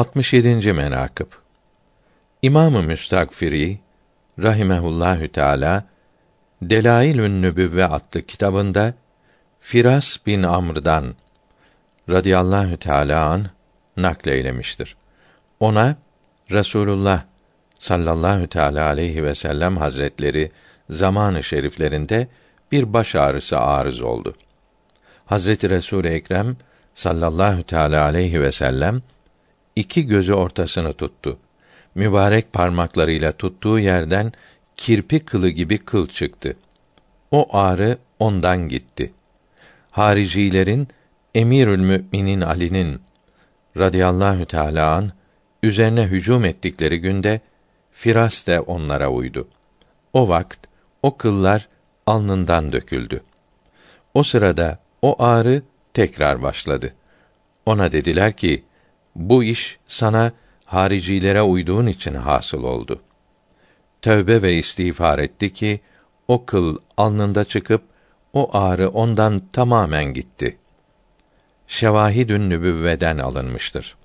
67. menakıb İmam-ı Müstakfiri rahimehullahü teala Delailün Nübüvve adlı kitabında Firas bin Amr'dan radıyallahu teala an nakleylemiştir. Ona Resulullah sallallahu teala aleyhi ve sellem hazretleri zamanı şeriflerinde bir baş ağrısı arız oldu. Hazreti Resul Ekrem sallallahu teala aleyhi ve sellem iki gözü ortasını tuttu. Mübarek parmaklarıyla tuttuğu yerden kirpi kılı gibi kıl çıktı. O ağrı ondan gitti. Haricilerin Emirül Müminin Ali'nin radıyallahu teala an üzerine hücum ettikleri günde Firas de onlara uydu. O vakt o kıllar alnından döküldü. O sırada o ağrı tekrar başladı. Ona dediler ki, bu iş sana haricilere uyduğun için hasıl oldu. Tövbe ve istiğfar etti ki, o kıl alnında çıkıp, o ağrı ondan tamamen gitti. Şevahidün nübüvveden alınmıştır.